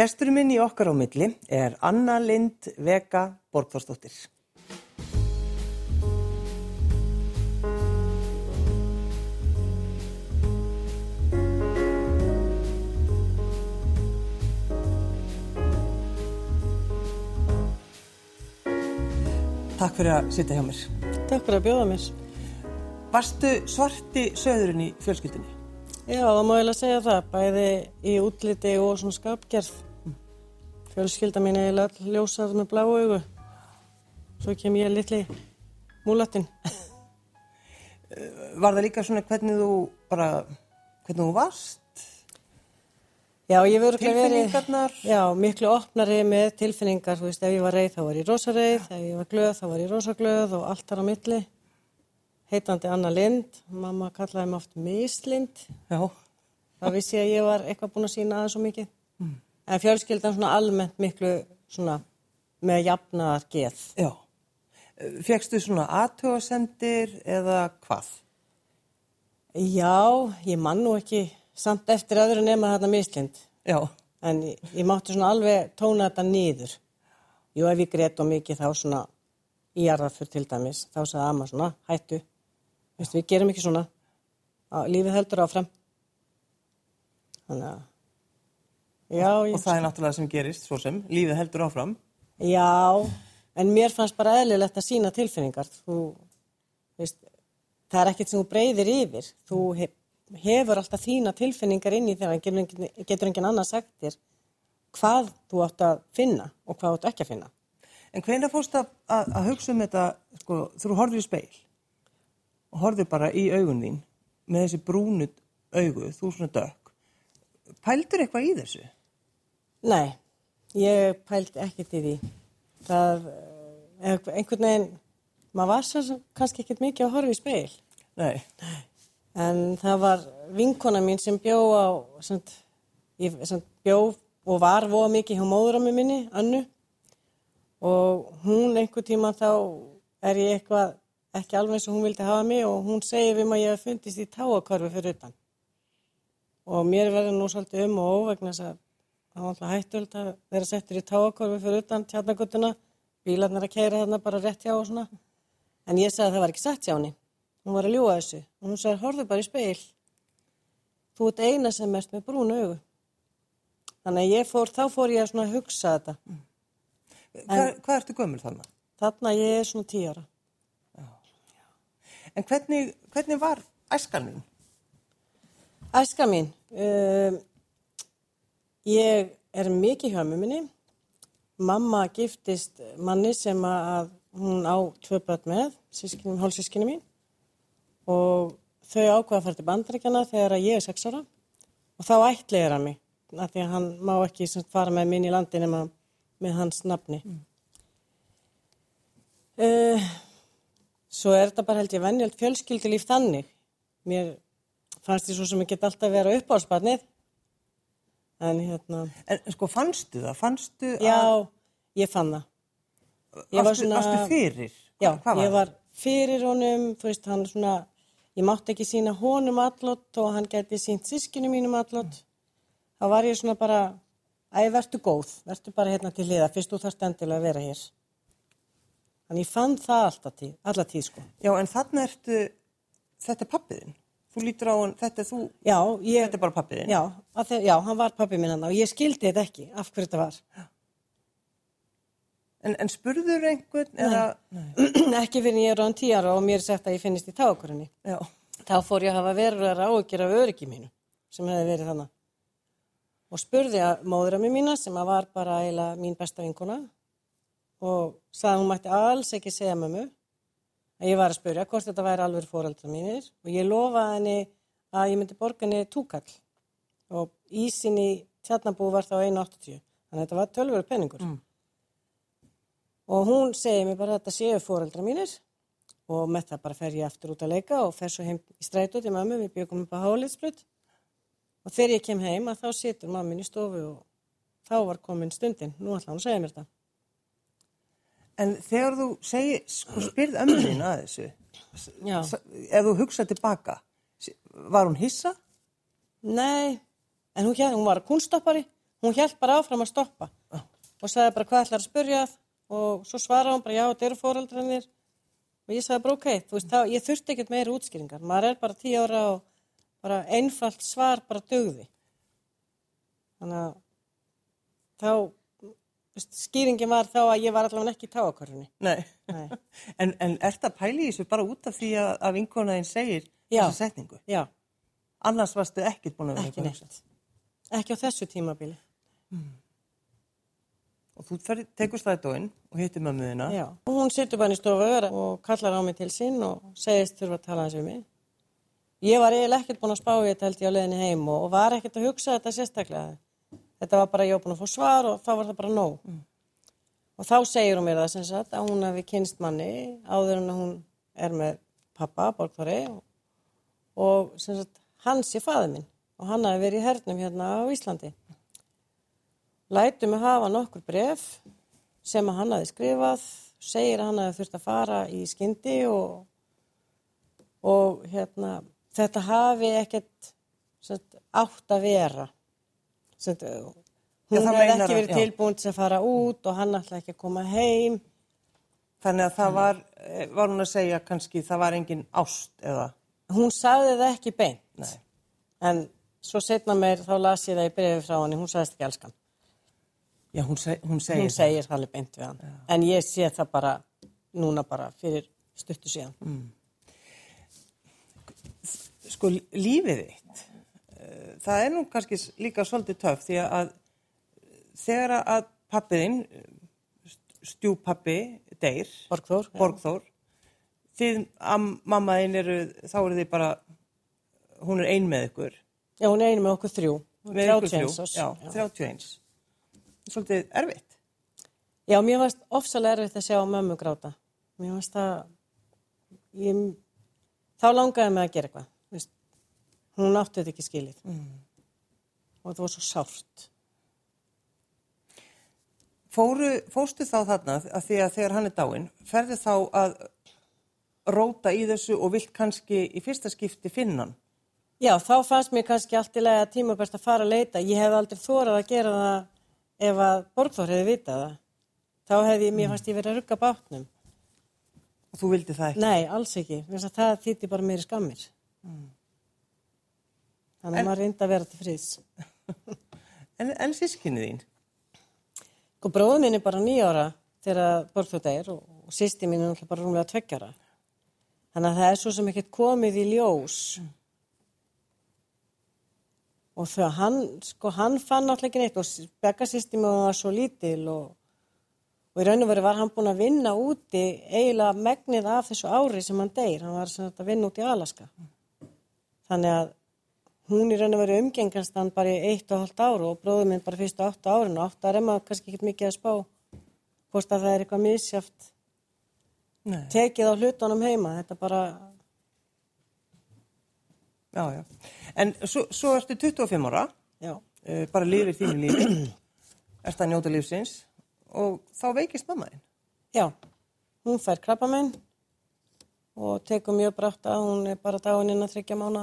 Gesturinn minn í okkar á milli er Anna Lind Vega Borgþórsdóttir. Takk fyrir að sitja hjá mér. Takk fyrir að bjóða mér. Varstu svarti söðurinn í fjölskyldinni? Já, það má ég lega segja það, bæði í útliti og svona skapgerð. Fjölskylda mín er eiginlega ljósað með blá augu. Svo kem ég litli múlatinn. Var það líka svona hvernig þú bara, hvernig þú varst? Já, ég verður ekki verið, Tilfinningarnar? já, miklu opnari með tilfinningar, þú veist, ef ég var reið þá var ég rosareið, ef ég var glöð þá var ég rosaglöð og allt þar á milli. Heitandi Anna Lind, mamma kallaði mig oft Mislind, Já. það vissi ég að ég var eitthvað búin að sína aðeins svo mikið. En fjölskyldan svona almennt miklu svona með jafnaðar geð. Já. Fekstu svona aðtöðasendir eða hvað? Já, ég man nú ekki samt eftir öðru nema þarna Mislind. Já. En ég, ég mátti svona alveg tóna þetta niður. Jú, ef ég grét og mikið þá svona í jarðarfur til dæmis, þá sagði amma svona, hættu. Veistu, við gerum ekki svona. Á, lífið heldur áfram. Þannig að, já, ég, Og það er náttúrulega sem gerist, svo sem, lífið heldur áfram. já, en mér fannst bara eðlilegt að sína tilfinningar. Þú, veist, það er ekkert sem þú breyðir yfir. Þú hef, hefur alltaf þína tilfinningar inn í þegar engin, getur engin annað sagt þér hvað þú átt að finna og hvað þú átt ekki að finna. En hvenær fórst að, að, að hugsa um þetta, sko, þú horfður í speil og horfður bara í augun þín með þessi brúnu augu, þú svona dökk. Pældur eitthvað í þessu? Nei, ég pældi ekkert í því. Það, eh, einhvern veginn, maður var svo kannski ekkert mikið að horfa í speil. Nei. En það var vinkona mín sem bjó á, sem, ég, sem bjó og var voða mikið hjá móðurammi minni, Annu. Og hún einhver tíma þá er ég eitthvað ekki alveg eins og hún vildi hafa mig og hún segir við að ég hef fundist í táakorfi fyrir utan. Og mér verður nú svolítið um og óvegna þess að það var alltaf hættöld að vera settur í táakorfi fyrir utan tjarnagötuna, bílarnar að keira þarna bara rétt hjá og svona. En ég sagði að það var ekki satt hjá henni. Hún var að ljúa þessu. Og hún sagði, horfðu bara í speil. Þú ert eina sem ert með brún augu. Þannig að ég fór, þá fór ég að svona hugsa þetta. Hva, hvað ertu gömul þannig? Þarna ég er svona tíu ára. En hvernig, hvernig var æskan þín? Æska mín, um, ég er mikið hjá með minni. Mamma giftist manni sem að hún á tvö börn með, hálfsískinu mín. Og þau ákvaða að fara til bandaríkjana þegar ég er sex ára. Og þá ætliðir hann mig, af því að hann má ekki sem fara með minn í landin nema með hans nafni. Uh, svo er þetta bara held ég venjöld fjölskyldulíf þannig. Mér fannst því svo sem ég get alltaf upp á spannið. En hérna, En sko, fannstu það? Fannstu já, að... ég fann það. Ég var Varstu, svona- varstu fyrir? Já, Hvað ég var fyrir honum, þú veist, hann svona, ég mátti ekki sína honum allot og hann gæti sínt sískinu mínum allot. Þá var ég svona bara, æ, vertu góð, vertu bara hérna til liða, fyrst þú þarft endilega að vera hér. Þannig ég fann það alltaf tíð, alla tíð, sko. Já, en þannig ertu, þetta er pappiðinn. Þú lítur á hann, þetta er þú, Já, ég, þetta er bara pappiðinn. já, að þe- já, hann var pappi minn hann og ég skildi þetta ekki, af hverju þetta var. En, en spurður einhvern eða... Nei. ekki fyrir ég er án tíu ára og mér er sagt að ég finnist í tákurunni. Já. Þá fór ég að hafa verulega áhyggjur af öryggi mínu sem hefði verið þannig. Og spurði að móður að mér mína sem að var bara eiginlega mín besta vinkona og sagði að hún mætti alls ekki segja mömmu að ég var að spurja hvort þetta væri alveg fóreldra mínir og ég lofaði henni að ég myndi borga henni túkall og ísin í tjarnabú var þá 1,80 þannig að þetta var tölvöru penningur. Mm. Og hún segi mér bara að þetta séu fóreldra mínir og með það bara fer ég aftur út að leika og fer svo heim í strætó til mammu, við byggum upp á hálitsblut og þegar ég kem heim að þá situr mammin í stofu og þá var komin stundin, nú ætla hann að segja mér þetta. En þegar þú segir, sko, spyrð ömmu þín að þessu, ef þú hugsa tilbaka, var hún hissa? Nei, en hún, hér, hún var kunstoppari, hún held bara áfram að stoppa. Og sagði bara hvað ætlar að spurja og svo svaraði hún bara já, þetta eru fóreldrarnir og ég sagði bara ok, þú veist, þá, ég þurfti ekkert meira útskýringar, maður er bara tíu ára og bara einfalt svar bara dögði þannig að þá skýringin var þá að ég var allavega ekki í táakörfunni Nei. Nei. en, en ert að pæli í þessu bara út af því að, að vinkonaðin segir Já. þessa setningu? já, Annars varstu ekkert búin að vera ekki neitt ekki á þessu tímabili Og þú fer, tekur stæðdóin og hittir mömmuðina. Já, og hún situr bara í stofu og kallar á mig til sín og segist þurfa að tala hans við mig. Ég var eiginlega ekkert búin að spá í þetta held ég á leiðinni heim og, og var ekkert að hugsa þetta sérstaklega. Þetta var bara ég var búin að fá svar og þá var það bara nóg. Og þá segir hún mér það sem sagt að hún hafi kynst manni áður en að hún er með pappa, Borgþóri og, og sem sagt hans er faður minn og hann hafi verið í hernum hérna á Íslandi. Lætu mig hafa nokkur bref sem að hann hafi skrifað, segir að hann hafi þurft að fara í skyndi og, og hérna, þetta hafi ekkert sagt, átt að vera. Já, hún það hefði ekki að- verið já. tilbúin til að fara út og hann ætla ekki að koma heim. Þannig að það var, eh, var hún að segja kannski það var engin ást eða... Hún sagði það ekki beint. Nei. En svo setna meir þá las ég það í brefi frá henni, hún sagðist ekki elskan. Já, hún, seg, hún segir Hún segir það alveg beint við hann. En ég sé það bara núna bara fyrir stuttu síðan. Sko, lífið þitt, það er nú kannski líka svolítið töff því að þegar að pappiðinn, stjúpappi, deyr, Borgþór. Borgþór, þið, am, mammaðinn eru, þá eru þið bara, hún er ein með ykkur. Já, hún er einu með okkur þrjú. Með ykkur 31 þrjú. Já, 31. Svolítið erfitt. Já, mér varst ofsalega erfitt að sjá mömmu gráta. Mér varst það, ég, þá langaði mig að gera eitthvað. Hún átti þetta ekki skilið. Og það var svo sárt. Fóru, fóstu þá þarna að því að þegar hann er dáinn, ferði þá að róta í þessu og vilt kannski í fyrsta skipti finna hann? Já, þá fannst mér kannski allt í lagi að tíma best að fara að leita. Ég hef aldrei þórað að gera það ef að Borgþór hefði vitað það. Þá hefði ég, mér fannst ég verið að rugga bátnum. Og þú vildi það ekki? Nei, alls ekki. Það þýtti bara meiri skammir. Þannig að maður reyndi að vera til friðs. En, en sískinni þín? Sko, bróður minn er bara nýjára þegar deyr og, og sýsti mín er bara rúmlega tveggjara. Þannig að það er svo sem ekkert komið í ljós. Og þegar hann, sko, hann fann náttúrulega ekki neitt og begga sýsti mín var svo lítil og, og í raun og veru var hann búin að vinna úti eiginlega megnið af þessu ári sem hann deyr. Hann var að vinna út í Alaska. Þannig að hún í raun og veru umgengast hann bara í eitt og hálft ár og bróður minn bara fyrstu áttu árin og áttu er maður kannski ekki mikið að spá hvort að það er eitthvað misjáft tekið á hlutunum heima, þetta bara Já, já. En svo, svo ertu 25 ára, já, uh, bara lifir þínu lífi, ert að njóta lífsins. Og þá veikist mamma þín. já. Hún fær krabba minn og tekur mjög brátt að. Hún er bara dáin inn að þryggja mánu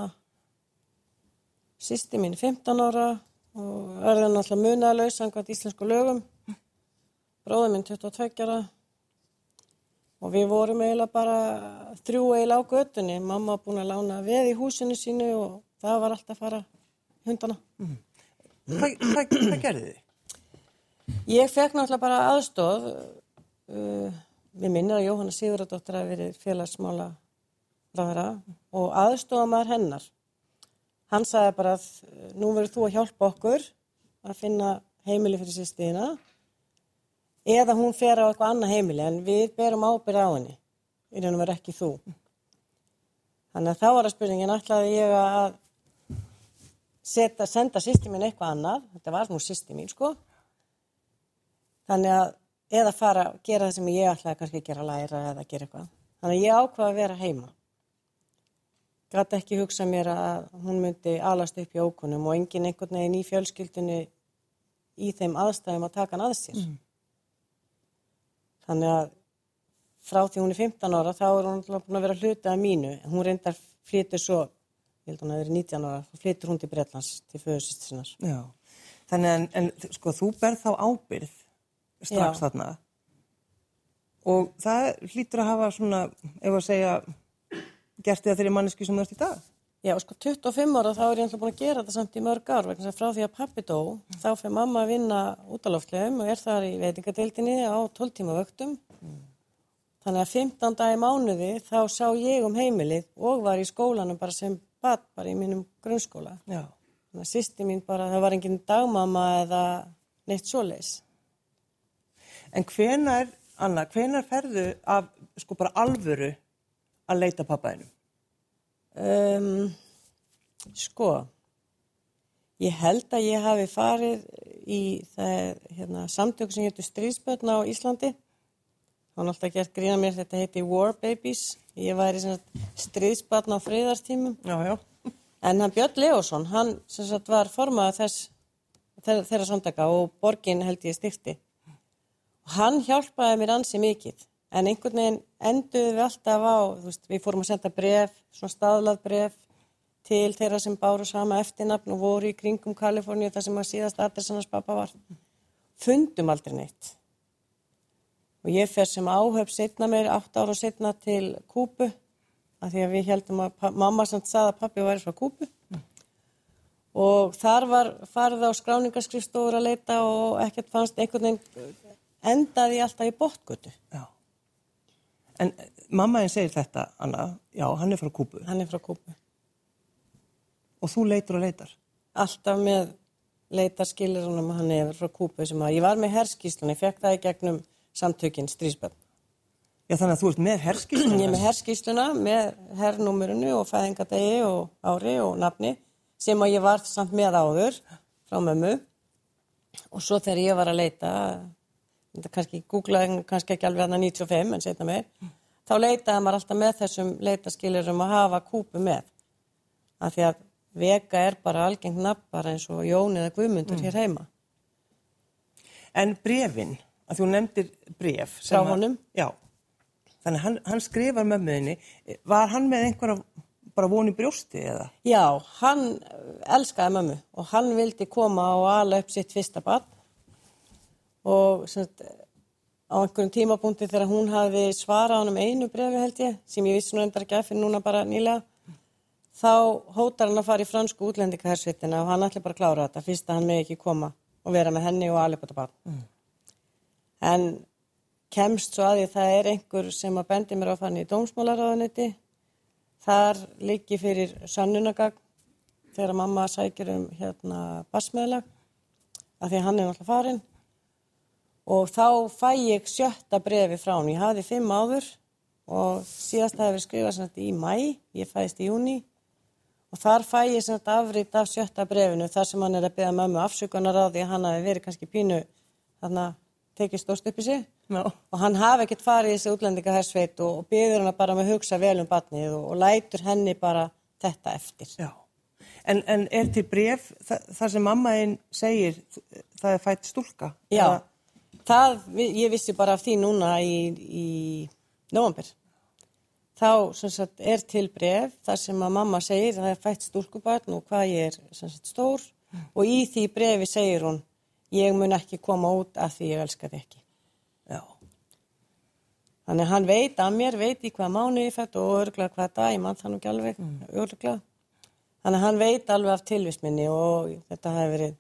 sýsti mín er 15 ára og örðan náttúrulega munaðlaus samkvæmt íslensku lögum bróður minn 22 ára og við vorum eiginlega bara þrjú eiginlega á götunni mamma var búin að lána veð í húsinu sínu og það var alltaf að fara hundana Hvað, hvað, hvað gerði þið? Ég fekk náttúrulega bara aðstóð. Uh, við minnir að Jóhanna Sigurðardóttir hafi verið félagsmála ráðara og aðstóða maður hennar. Hann sagði bara að uh, nú verður þú að hjálpa okkur að finna heimili fyrir sýstíðina eða hún fer á eitthvað annað heimili en við berum ábyrð á henni. Í raun og verður ekki þú. Þannig að þá var að spurningin ætlaði ég að setja, senda sýsti mín eitthvað annað. Þetta var nú sýsti mín sko. Þannig að eða fara að gera það sem ég ætlaði kannski að gera læra eða gera eitthvað. Þannig að ég ákvaði að vera heima. Gæti ekki hugsa mér að hún myndi alast upp í ókunum og engin einhvern veginn í fjölskyldunni í þeim aðstæðum að taka hann að sér. Þannig að frá því hún er 15 ára þá er hún búin að vera hluti af mínu. Hún reyndar flytur svo, ég held hún að það er 19 ára, þá flytur hún til Bretlands til föðusist sinnar. Já. Þannig en, en sko, þú berð þá ábyrð strax Já. þarna og það hlýtur að hafa svona, ef að segja, gert þið að þeirri manneski sem þú ert í dag. Já, sko 25 ára þá er ég alltaf búin að gera þetta samt í mörg ár vegna frá því að pappi dó þá fyrir mamma að vinna út á loftlegum og er þar í veitingadeildinni á 12 tíma vöktum. Þannig að 15 dag í mánuði þá sá ég um heimilið og var í skólanum bara sem bad bara í mínum grunnskóla. Já. Þannig að sýsti mín bara, það var engin dagmamma eða neitt svoleiðis. En hvenar, Anna, hvenar ferðu af, sko bara alvöru að leita pappaðinum? Um, sko, ég held að ég hafi farið í það, hérna, samtök sem héttu stríðspötn á Íslandi. Það var alltaf gert grína mér, þetta heiti War Babies. Ég væri stríðspötn á friðarstímum. Já, já. En hann Björn Leosson, hann sagt var formað þess, þeirra samtaka og borgin held ég styrti. Og hann hjálpaði mér ansi mikið. En einhvern veginn enduðu við alltaf á, veist, við fórum að senda bref, svona staðlað bref til þeirra sem báru sama eftirnafn og voru í kringum Kaliforníu þar sem að síðast adressannars pappa var. Fundum aldrei neitt. Og ég fer sem áhöf setna mér, átt ára setna til Kúpu, af því að við heldum að mamma samt sagði að pappi væri frá Kúpu. Og þar var farið á skráningarskrifstofur að leita og ekkert fannst einhvern veginn endaði alltaf í botgötu. Já. En eh, mamma einn segir þetta, Anna, já, hann er frá Kúbu Hann er frá Kúpu. og þú leitur og leitar. Alltaf með leitarskilurunum að hann er frá Kúpu sem að ég var með herskíslun, ég fekk það í gegnum samtökinn strísbönn. Já, þannig að þú ert með herskilsum. Ég er með herskísluna, með hernúmurinu og fæðingadegi og ári og nafni sem að ég var samt með áður frá mömmu og svo þegar ég var að leita, kannski googlaði kannski ekki alveg hann 95 en setna meir, þá leitaði maður alltaf með þessum leitaskilurum að hafa kúpu með. Af því að vega er bara algengt nafn eins og Jón eða Guðmundur hér heima. En brefin, að þú nefndir bref. Frá að- honum? Já. Þannig að hann, hann skrifar mömmuðinni. Var hann með einhverja bara von í brjósti eða? Já, hann elskaði mömmu og hann vildi koma og ala upp sitt fyrsta barn og sagt, á einhverjum tímapunkti þegar hún hafi svarað honum einu brefi held ég, sem ég vissi nú endar ekki að fyrir núna bara nýlega, þá hótar hann að fara í fransku útlendingahersvitina og hann ætli bara að klára þetta fyrst að hann með ekki koma og vera með henni og upp þetta barn. En kemst svo að því það er einhver sem að bendi mér á fann í dómsmálaráðanetti Þar liggi fyrir sannunagagn þegar mamma sækir um hérna basmeðlag af því hann er náttúrulega farinn og þá fæ ég sjötta brefi frá hann. Ég hafði fimm áður og síðast hafi verið skrifað þetta í mæ, ég fæðist í júni og þar fæ ég þetta afrið af sjötta brefinu þar sem hann er að beða mömmu afsökunar á því að hann hafi verið kannski pínu þarna tekið stórt upp í sig Já. og hann hafi ekkert farið í þessi útlendingahersveit og, og byður hana bara með að hugsa vel um batnið og, og lætur henni bara þetta eftir. Já. En, en er til bref það, það sem mamma einn segir, það er fætt stúlka? Já, Eða- það, ég vissi bara af því núna í, í november. Þá sagt, er til bref þar sem að mamma segir að það er fætt stúlkubarn og hvað ég er sagt, stór og í því brefi segir hún ég mun ekki koma út af því ég elska þig ekki. Já. Þannig hann veit að mér, veit í hvað mánu ég fætt og örglega hvað dag, ég mann það nú ekki alveg, örglega. Þannig að hann veit alveg af tilvisminni og þetta hafi verið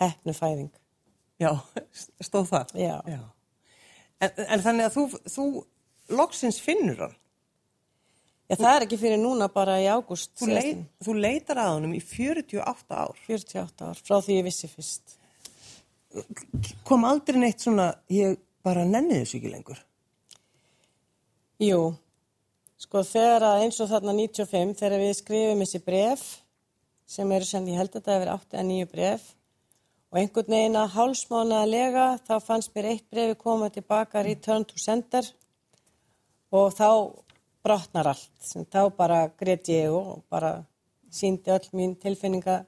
hefnu fæðing. Já, stóð það? Já. En, en þannig að þú, þú loksins finnur hann. Já, það er ekki fyrir núna bara í ágúst Þú, leit, þú leitar að honum í 48 ár. 48 ár, frá því ég vissi fyrst. Kom aldrei neitt svona, ég bara nenni þessu ekki lengur. Jú, sko þegar að eins og þarna 95, þegar við skrifum þessi bref, sem eru sem ég held að þetta hefur 8 að 9 bref, og einhvern veginn að hálsmánaðlega þá fannst mér eitt brefi koma tilbaka return to sender og þá brotnar allt. Sem þá bara greit ég og bara síndi öll mín tilfinninga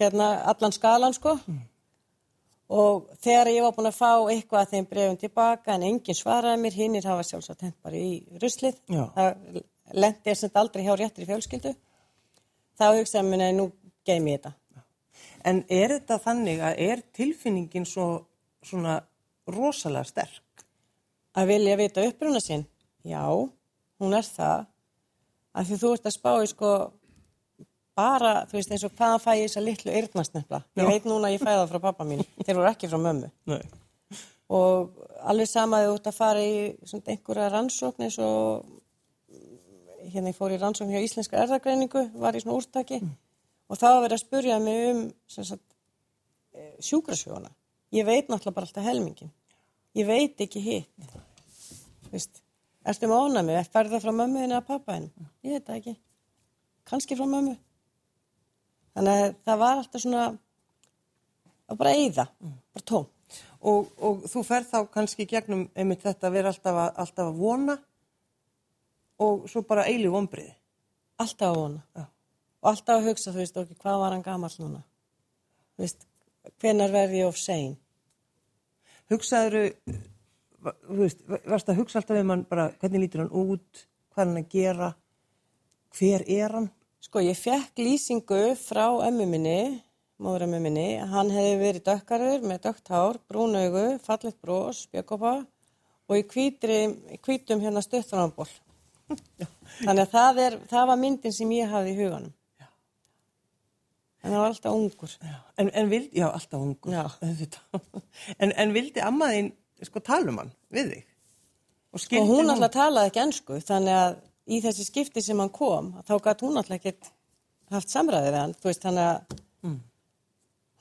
hérna allan skalan sko. Og þegar ég var búin að fá eitthvað að þeim brefum tilbaka en enginn svaraði mér, hinnir hafa sjálfsagt hent bara í ruslið. Já. Það lendi ég sem aldrei hjá réttri fjölskyldu. Þá hugsaði mér, nei, nú geim ég þetta. En er þetta þannig að er tilfinningin svo svona rosalega sterk? Að vilja vita uppruna sinn? Já, hún er það. Af því þú ert að spá í sko bara, þú veist eins og hvaðan fæ ég þessa litlu yrnastnefla. Ég veit núna að ég fæ það frá pappa mín. Þeir voru ekki frá mömmu. Nei. Og alveg sama að þú ert að fara í svona einhverja rannsókn eins og hérna ég fór í rannsókn hjá Íslenska erðagreiningu, var í svona úrtaki og þá var verið að spurja mig um eh, sjúkrasjóna. Ég veit náttúrulega bara alltaf helmingin. Ég veit ekki hitt. Vist, ertu með ónæmi? Færðu það frá mömmuðinu eða pappaðinu? Ég veit það ekki. Kanski frá mömmu. Þannig að það var alltaf svona að bara eyða, bara tóm. Og, og þú ferð þá kannski gegnum einmitt þetta að vera alltaf að, alltaf að vona og svo bara eili vonbriði. Alltaf að vona. Já. Og alltaf að hugsa, þú veist, ok, hvað var hann gamall núna? Þú veist, hvenar verði ég of sein? Hugsaður, þú veist, varst að hugsa alltaf um hann bara hvernig lítur hann út, hvað er hann að gera, hver er hann? Sko, ég fekk lýsingu frá ömmu minni, móður ömmu minni, hann hefði verið dökkarur með dökkt hár, brún augu, fallet brós, bjökopa og í hvítri, í hvítum hérna stöðþránból. Þannig að það, er, það var myndin sem ég hafði í huganum. En það var alltaf ungur. Já. En, en vildi, já, alltaf ungur. Já. En, en vildi amma þín sko tala um hann við þig? Og, Og skildi hún alltaf talaði ekki ennsku, þannig að í þessi skipti sem hann kom, þá gæti hún alltaf ekki haft samræði við hann, þú veist, þannig að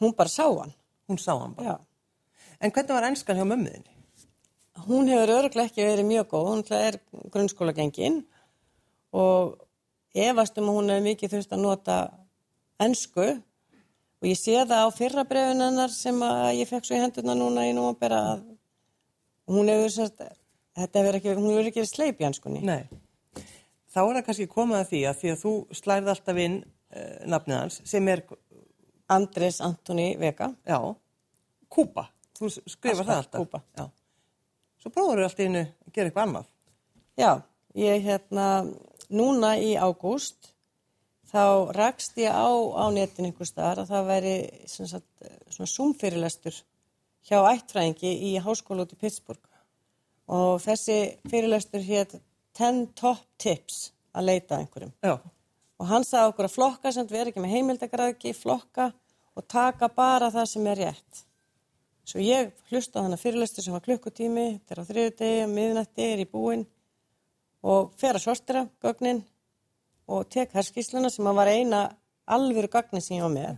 hún bara sá hann. Hún sá hann bara. Já. En hvernig var ennskan hjá mömmuðinni? Hún hefur öruglega ekki verið mjög góð, hún er grunnskóla gengin og efast um að hún hefur mikið þurft að nota ennsku og ég sé það á fyrra brefin hennar sem að ég fekk svo í hendurna núna í nómabera að hún hefur semst, þetta hefur ekki, hún hefur ekki sleip í ennskunni. Nei. Þá er það kannski komað að því að því að þú slærið alltaf inn uh, nafnið hans sem er, Andres Antoni Vega. já, Kúpa. Þú skrifar það alltaf. Kúba. Já. Svo bróður þú alltaf innu að gera eitthvað annað. Já, ég hérna, núna í ágúst þá rakst ég á, á netin einhver staðar að það væri sagt, svona zoom-fyrirlestur hjá ættfræðingi í háskóla út í Pittsburgh og þessi fyrirlestur hétt 10 top tips að leita að einhverjum Já. og hann sagði okkur að flokka sem við erum ekki með heimildagræðki, flokka og taka bara það sem er rétt. Svo ég hlusta á hana fyrirlestur sem var klukkutími, þetta er á þriðu degi, miðnætti, er í búinn og fer að sortira gögnin og tek herskísluna sem að var eina alvöru gagnin sem ég var með,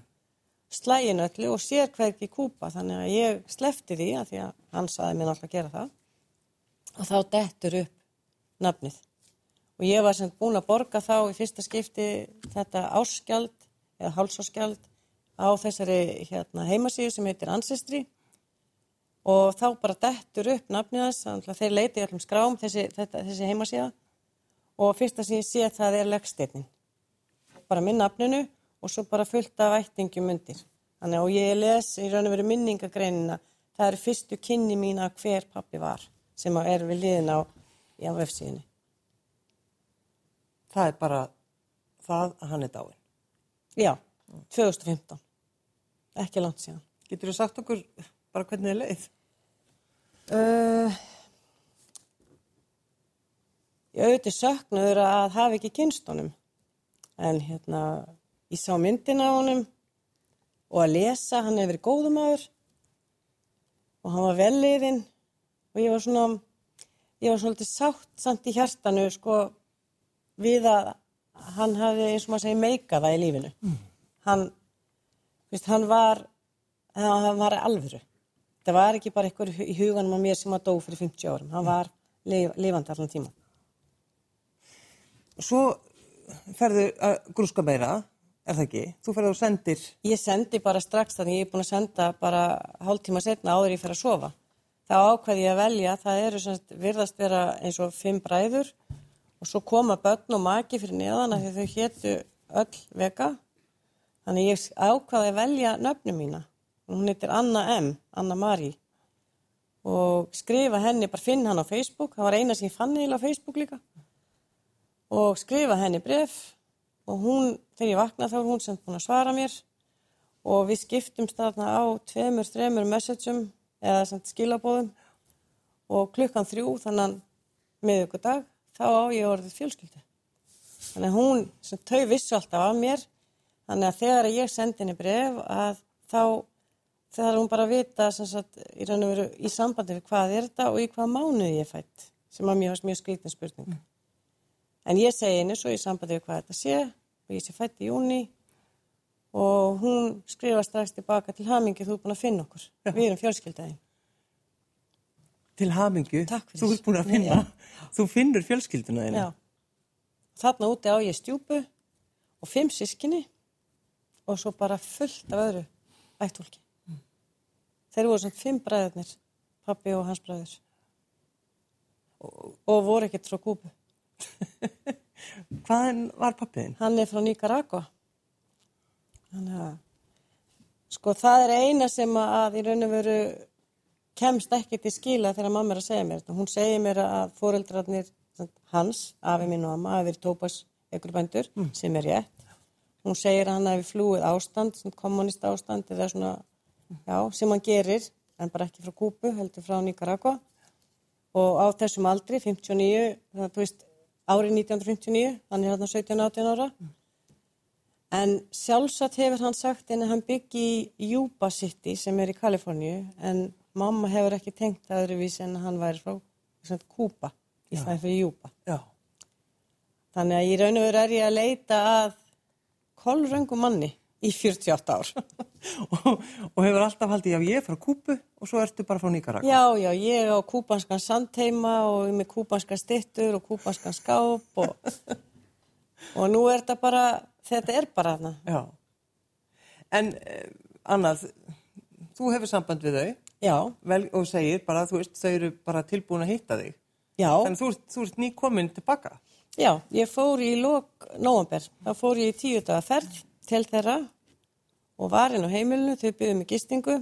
slægin öllu og sér hverki kúpa. Þannig að ég slefti því að því að hann saði mér alltaf að gera það. Og þá dettur upp nafnið. Og ég var sem búin að borga þá í fyrsta skipti þetta áskjald eða hálsáskjald á þessari hérna, heimasíðu sem heitir Ancestry. Og þá bara dettur upp nafnið að þeir leiti allum skrám þessi, þetta, þessi heimasíða og fyrsta sem ég sé það er leggsteinnin. Bara minn nafninu og svo bara fullt af ættingum undir. Þannig að ég les í raun og veru minningagreinina, það eru fyrstu kynni mín að hver pappi var sem er við liðin á, á vefsíðinni. Það er bara það að hann er dáin. Já, 2015. Ekki langt síðan. Getur þú sagt okkur bara hvernig þið leið? Uh, ég auðvitað söknuður að hafa ekki kynst honum. En hérna, ég sá myndina á honum og að lesa, hann hefur verið góðum aður og hann var velliðinn og ég var svona, ég var svolítið sátt samt í hjartanu sko við að hann hafði eins og maður segi meika það í lífinu. Hann, veist, hann var, hann var alvöru. Það var ekki bara eitthvað í huganum á mér sem að dó fyrir 50 árum. Hann var lif, lifandi allan tíma. Svo ferðu að grúska meira, er það ekki? Þú ferðu og sendir, Ég sendi bara strax þannig ég er búin að senda bara hálftíma setna áður ég fer að sofa. Þá ákveði ég að velja, það eru semst, virðast vera eins og fimm bræður og svo koma börn og maki fyrir neðan af því þau hétu öll vega. Þannig ég ákvaði að velja nöfnum mína. Hún heitir Anna M, Anna Marí. Og skrifa henni, bara finn hann á Facebook, það var eina sem ég fann eiginlega á Facebook líka. Og skrifa henni bref og hún, þegar ég vaknaði þá var hún sem búin að svara mér og við skiptumst þarna á tveimur, þreimur messageum eða skilabóðum og klukkan þrjú þannig miðugudag þá á ég orðið fjölskyldu. Þannig að hún, sem þau vissu alltaf af mér, þannig að þegar ég sendi henni bref að þá þegar hún bara vita sagt, í veru í sambandi við hvað er þetta og í hvað mánuði ég er fætt sem að mér varst mjög skrítin spurning. Mm. En ég segi henni svo í sambandi við hvað þetta sé og ég sé fætt í júni og hún skrifa strax tilbaka til hamingi þú er búin að finna okkur. Já. Við erum fjölskyldaðin. Til hamingju, Takk fyrir. þú ert búin að finna, þú finnur fjölskylduna þína. Já. Þarna úti á ég stjúpu og fimm sískinni og svo bara fullt af öðru ættfólki. Þeir voru svona fimm bræðurnir, pappi og hans bræður. Og, og voru ekkert frá Kúbu. Hvaðan var pappiðin? Hann er frá Nicaragua. Að, sko það er eina sem að í raun og veru kemst ekki til skila þegar mamma er að segja mér þetta. Hún segir mér að foreldrarnir hans, afi minn og amma, hafi verið tópas ykkur bændur, sem er rétt. Hún segir að hann hafi flúið ástand, kommunist ástand eða svona, já, sem hann gerir, en bara ekki frá Kúpu, heldur frá Nicaragua. Og á þessum aldri, 59, það, þú veist, árið 1959, hann er hérna 17-18 ára. En sjálfsagt hefur hann sagt en hann byggi í Yuba City sem er í Kaliforníu en mamma hefur ekki tengt það öðruvísi en að hann væri frá Kúba í stæði fyrir Yuba. Já. Þannig að í raun og veru er ég að leita að kolröngum manni í 48 ár. og, og hefur alltaf haldið, já ég er frá Kúpu og svo ertu bara frá Níkarag. Já, já, ég á kúbanskan sandheima og með kúbanskan stittur og kúbanskan skáp og, og nú er þetta bara, þetta er bara þarna. Já. En eh, annað, þú hefur samband við þau Já, vel, og segir bara, þú veist, þau eru bara tilbúin að hitta þig. já. Þannig þú, þú ert ný komin tilbaka. Já, ég fór í lok nóvember, þá fór ég í tíu daga ferð til þeirra og var inn á heimilinu, þau byggðu mig gistingu.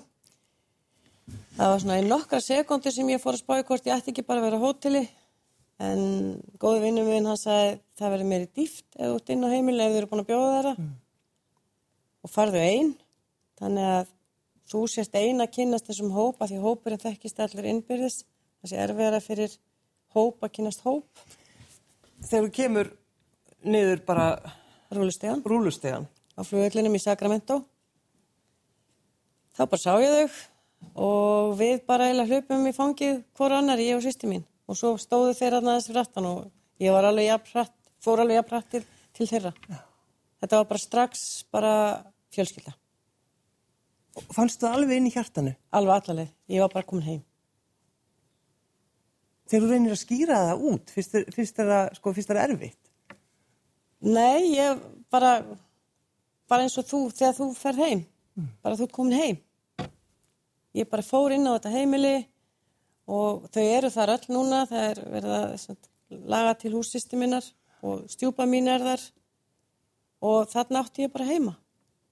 Það var svona í nokkra sekundur sem ég fór að spáði hvort ég ætti ekki bara að vera á hóteli, en góði vinnum minn hann sagði það verður meiri dýft þú ert inn á heimilinu ef þau eru búin að bjóða þeirra. Og farðu einn, þannig að þú sést einn að kynnast þessum hópa því hópurinn þekkist allir innbyrðis, sé erfiðara fyrir hóp að kynnast hóp, Þegar þú kemur niður bara rúlustegan. rúlustegan, á flugvellinum í Sacramento. Þá bara sá ég þau og við bara eiginlega hlupum í fangið hvora annar, ég og sýsti mín. Og svo stóðu þeir að næðast fyrir aftan og ég var alveg jafnrætt, fór alveg jafnrætt til, til þeirra. Þetta var bara strax bara fjölskylda. fannst þú alveg inn í hjartanu? Alveg allaleg. Ég var bara komin heim. Þegar þú reynir að skýra það út, finnst það sko, finnst þér það erfitt? Nei, ég bara, bara eins og þú þegar þú fer heim. Bara þú ert komin heim. Ég bara fór inn á þetta heimili og þau eru þar öll núna. Það er verið að laga til hússysti minnar og stjúpa mín er þar og þarna átti ég bara heima.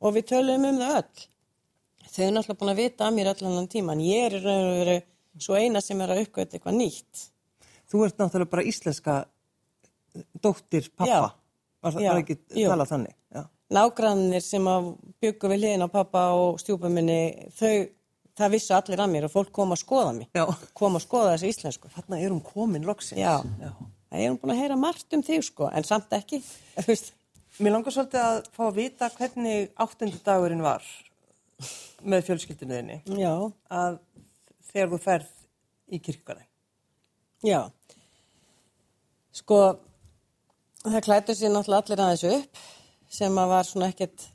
Og við töluðum um það öll. Þau eru náttúrulega búin að vita að mér allan annan tíma en ég er raun og veru svo eina sem er að uppgöta eitthvað nýtt. Þú ert náttúrulega bara íslenska dóttir pappa. Já. Var það Já, ekki talað þannig? Já. Nágrannir sem að byggu við hliðin á pappa og stjúpum minni, þau, það vissu allir að mér og fólk kom að skoða mig, Já. kom að skoða þessi íslensku. Þarna er hún komin loksins. Já, Já. það er hún búin að heyra margt um þig sko, en samt ekki. Mér langar svolítið að fá að vita hvernig áttundi dagurinn var með fjölskyldunuðinni. Já, Að þegar þú ferð í kirkjugarðin. já. Sko, það klætur sér náttúrulega allir aðeins upp, sem að var svona ekkert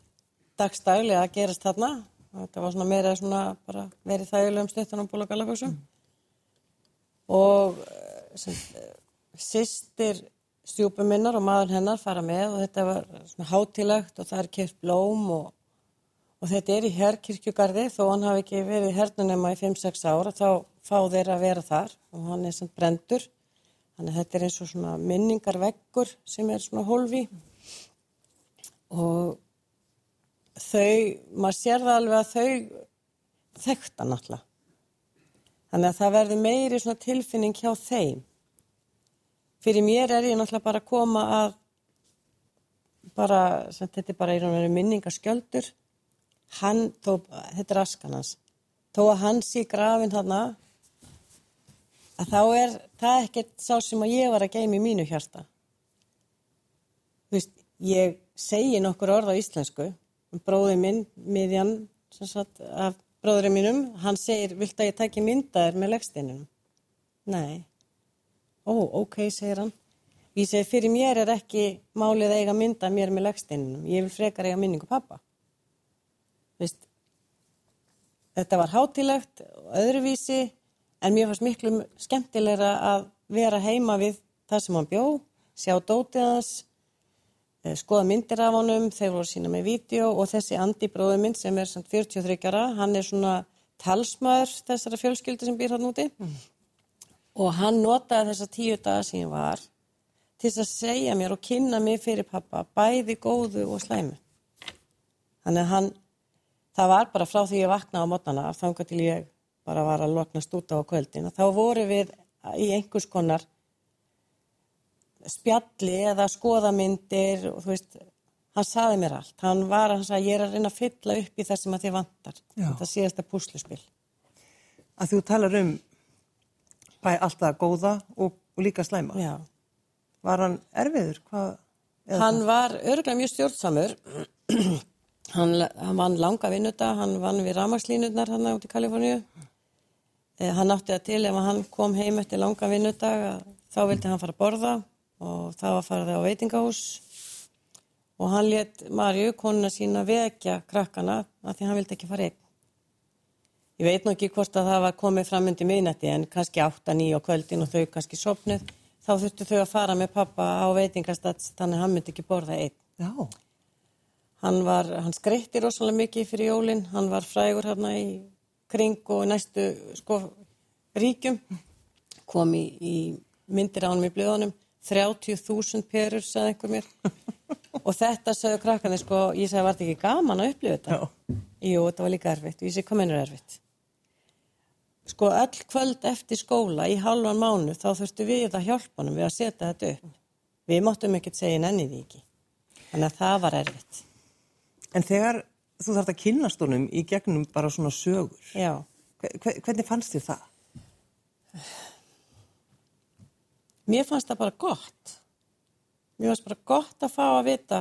dagstaglega að gerast þarna. Þetta var svona meira svona bara verið þægulegum stuttan á búla galaföksum. Og eh, sem, eh, systir stjúpum minnar og maður hennar fara með og þetta var svona hátilegt og það er kert blóm og, og þetta er í herrkirkjugarði þó hann hafi ekki verið hernunema í 5-6 ára þá fá þeir að vera þar og hann er sem brendur þannig að þetta er eins og svona minningarveggur sem er svona hólfi og þau, maður sér það alveg að þau þekkta náttúrulega Þannig að það verður meiri svona tilfinning hjá þeim. Fyrir mér er ég náttúrulega bara að koma að bara, sem þetta er bara í raun og veru minningaskjöldur hann, þó, þetta er askan hans, þó að hann sé grafin þarna, að þá er það ekkert sá sem að ég var að geima í mínu hjarta. Þú veist, ég segi nokkur orð á íslensku, bróði minn, miðjan, sagt, af bróðurinn mínum, hann segir, vilt að ég taki myndaðir með leggsteinunum? Nei. Ó, ok, segir hann. Ég segi, fyrir mér er ekki málið að eiga mynda mér með leggsteinunum. Ég vil frekar eiga minningu pappa. Vist, þetta var hátilegt og öðruvísi, en mér fannst miklu skemmtilegra að vera heima við það sem hann bjó, sjá dótið hans, eh, skoða myndir af honum, þeir voru sína með vídeo og þessi Andi bróður minn sem er samt 43 ára, hann er svona talsmaður þessara fjölskyldu sem býr hann úti og hann notaði þessa tíu daga sem ég var til að segja mér og kynna mig fyrir pappa, bæði góðu og slæmu. Þannig að hann, það var bara frá því ég vaknaði á mótnana, þangar til ég bara var að loknast út á kvöldin, að þá voru við í einhvers konar spjalli eða skoðamyndir og þú veist, hann saði mér allt. Hann var, sagði, ég er að reyna að fylla upp í það sem að þið vantar. Þetta síðasta púsluspil. Að þú talar um bæ alltaf góða og, og líka slæma. Já. Var hann erfiður? Hvað? Hann var örgulega mjög stjórnsamur. hann, hann vann langa vinnuta, hann vann við ramagslínutnar hann út í Kaliforníu. Eh, hann átti það til ef hann kom heim eftir langa vinnudag að þá vildi hann fara að borða og það var farið á veitingahús og hann let Marju, konuna sína, vekja krakkana af því hann vildi ekki fara einn. Ég veit nú ekki hvort að það var komið fram undir miðnætti en kannski 8-9 á kvöldin og þau kannski sopnuð. Þá þurftu þau að fara með pappa á veitingastats þannig að hann myndi ekki borða einn. Já, Hann, var, hann skreitti rosalega mikið fyrir jólinn, hann var frægur hérna í kring og næstu sko ríkjum, kom í, í myndir á hann í blöðunum, 30.000 perur, sagði einhver mér. og þetta sagði krakkarnir, sko, ég sagði, var þetta ekki gaman að upplifa þetta? Já. Jú, þetta var líka erfitt ég segi, hvað mennur erfitt? Sko, öll kvöld eftir skóla í halvan mánu, þá þurftu við að hjálpa honum við að setja þetta upp. Við máttum ekkert segja nenni því ekki. Þannig að það var erfitt. en þegar þú þarft að kynnast honum í gegnum bara svona sögur, Já. hve- hve- hvernig fannst þér það? Mér fannst það bara gott. Mér fannst bara gott að fá að vita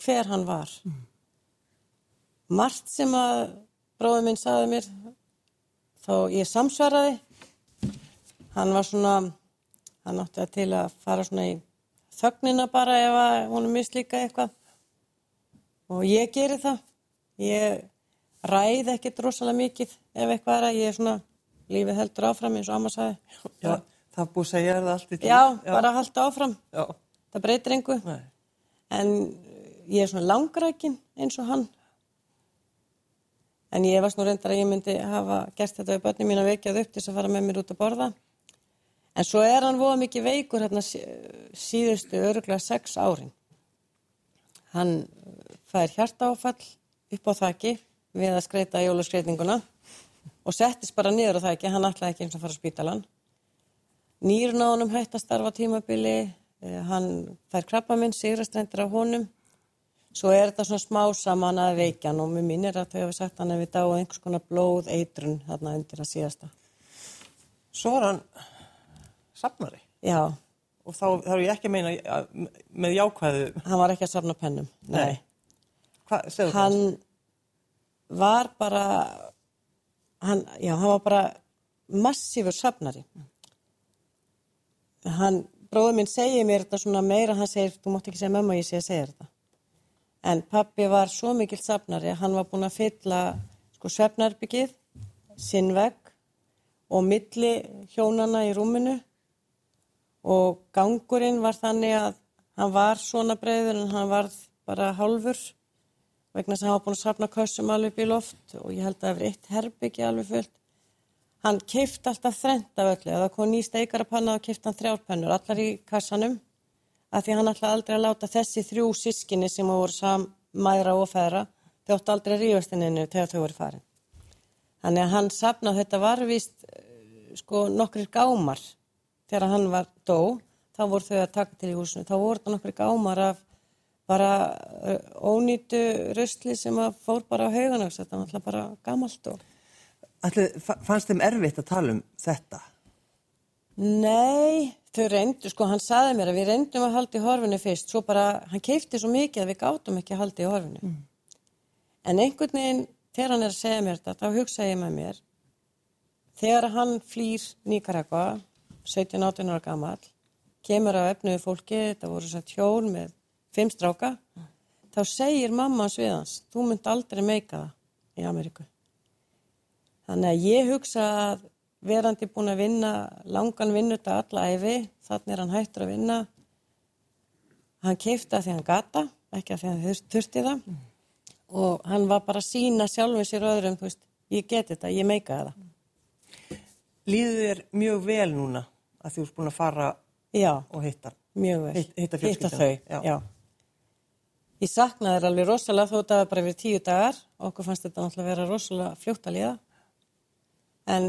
hver hann var. Margt sem að bróður minn saði mér, þá ég samsvaraði. Hann var svona, hann átti að til að fara svona í þögnina bara ef að honum mislíka eitthvað. Og ég geri það. Ég ræð ekkert rosalega mikið ef eitthvað er að ég er svona, lífið heldur áfram eins og amma sagði. Já, það búið að segja það allt í tíð. Já, bara halda áfram. Já, Það breytir engu. nei. En ég er svona langrækin eins og hann. En ég varst nú reyndar að ég myndi hafa gert þetta við börnum mín að vekjað upp til þess að fara með mér út að borða. En svo er hann voða mikið veikur hérna sí- síðustu öruglega sex árin. Hann fær hjartaáfall upp á þakki við að skreita jólaskreitinguna og settist bara niður á þakki, hann ætlaði ekki eins og fara á spítalan. Honum hætt að starfa tímabili, eh, hann fær krabba minn, sigrastrendur af honum. Svo er þetta svona smá saman að veikjan og mér minnir að þau hefur sagt hann ef við dáið einhvers konar blóð eitrun þarna undir að síðasta. Svo var hann safnari Já, og þá, er ég ekki að meina að, með jákvæðu, hann var ekki að safna pennum. Nei. Nei. það? Hann var bara, hann, já, hann var bara massífur safnari. Hann, bróður minn segir mér þetta svona meira, hann segir, þú mátt ekki segja mömmu að ég sé að segja þetta. En pappi var svo mikill safnari, hann var búinn að fylla sko svefnarbyggið, sinn vegg og milli hjónana í rúminu og gangurinn var þannig að hann var svona breiður en hann var bara hálfur vegna að hann var búinn að safna kössum alveg upp í loft og ég held að það hefur eitt herbyggi alveg fullt. Hann keift alltaf þrent af öllu, það kom ný steikarapanna þá keift hann þrjárpennur, allar í kassanum. Af því hann ætlaði aldrei að láta þessi þrjú sískinni sem voru sammæðra og feðra, þau áttu aldrei að rífast inninu þegar þau voru farin. Þannig að hann safnaði, þetta var vist sko nokkrir gámar. Þegar hann var dó, þá voru þau að taka til í húsinu, þá voru þetta nokkrir gámar af bara uh, ónýtu rusli sem fór bara á hauganöks, þetta var alltaf bara gamalt og Ætli, fa- fannst þeim erfitt að tala um þetta? Nei, þau reyndu, sko, hann saði mér að við reyndum að halda í horfinu fyrst, svo bara, hann keipti svo mikið að við gátum ekki að halda í horfinu. En einhvern veginn, þegar hann er að segja mér þetta, þá hugsa ég með mér, þegar hann flýr Níkaragva, 17-18 ára gamall, kemur á efnuðu fólki, þetta voru svo hjón með fimm stráka, þá segir mamma hans við hans, þú mynd aldrei meika það í Ameríku. Þannig að ég hugsa að verandi búin að vinna langan vinnuta alla æfi, þannig er hann hættur að vinna. Hann keifti að því hann gata, ekki að því hann þurft- þurfti það. Og hann var bara að sína sjálfum sér öðrum, þú veist, ég geti þetta, ég meika það. Líður þér mjög vel núna að þú ert búin að fara Já, og hitta? mjög vel. Hitt- hitta fjölskylduna, þau, já. já. Ég saknaði þér alveg rosalega þó þetta var bara við tíu dagar. Okkur fannst þetta náttúrulega vera rosalega fljótt að liða. En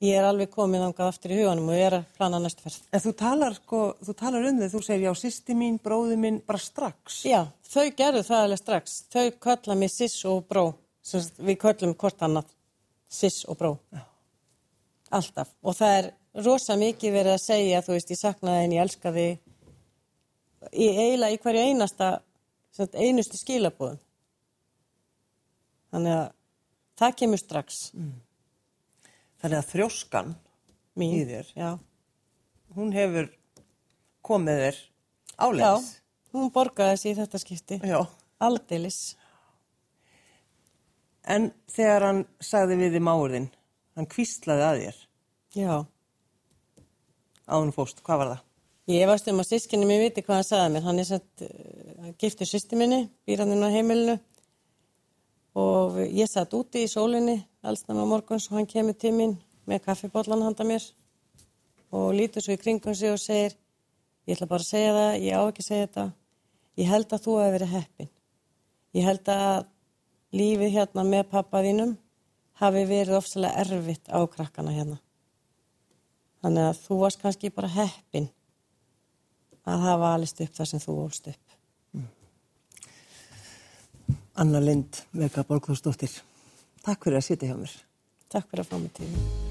ég er alveg komið þangað aftur í huganum og ég er að plana næstu ferð. En þú talar, sko, þú talar um þig, þú segir já, sýsti mín, bróði mín, bara strax. Já, þau gerðu það alveg strax. Þau kalla mig Sis og Bró. Sagt, Við köllum hvort annað Sis og Bró. Já. Alltaf. Og það er rosa mikið verið að segja, þú veist, ég saknaði en ég elska þig. Í eiginlega í hverju einasta, sagt, einustu skilabúðum. Þannig að það kemur strax. Þannig að þrjóskan Mín. í þér, Já. hún hefur komið þér Já, áleiðis. hún borgaði þessi í þetta skipti. Já. Aldeilis. En þegar hann sagði við þið máurðinn, hann kvíslaði að þér Já. á hann fóst, hvað var það? Ég varst um að sískinni mér viti hvað hann sagði mér. Hann er sett uh, giftur sýsti minni, býr hann inn á heimilinu og ég satt úti í sólinni allstam á morguns og hann kemur til mín með kaffibóllan handa mér og lítur svo í kringum sig og segir ég ætla bara að segja það, ég á ekki að segja þetta ég held að þú hefur verið heppin ég held að lífið hérna með pappa þínum hafi verið ofsalega erfitt á krakkana hérna þannig að þú varst kannski bara heppin að hafa alist upp þar sem þú ólst upp. Anna Lind, Vega Borgþórsdóttir. Takk fyrir að sitja hjá mér. Takk fyrir að fá mig til.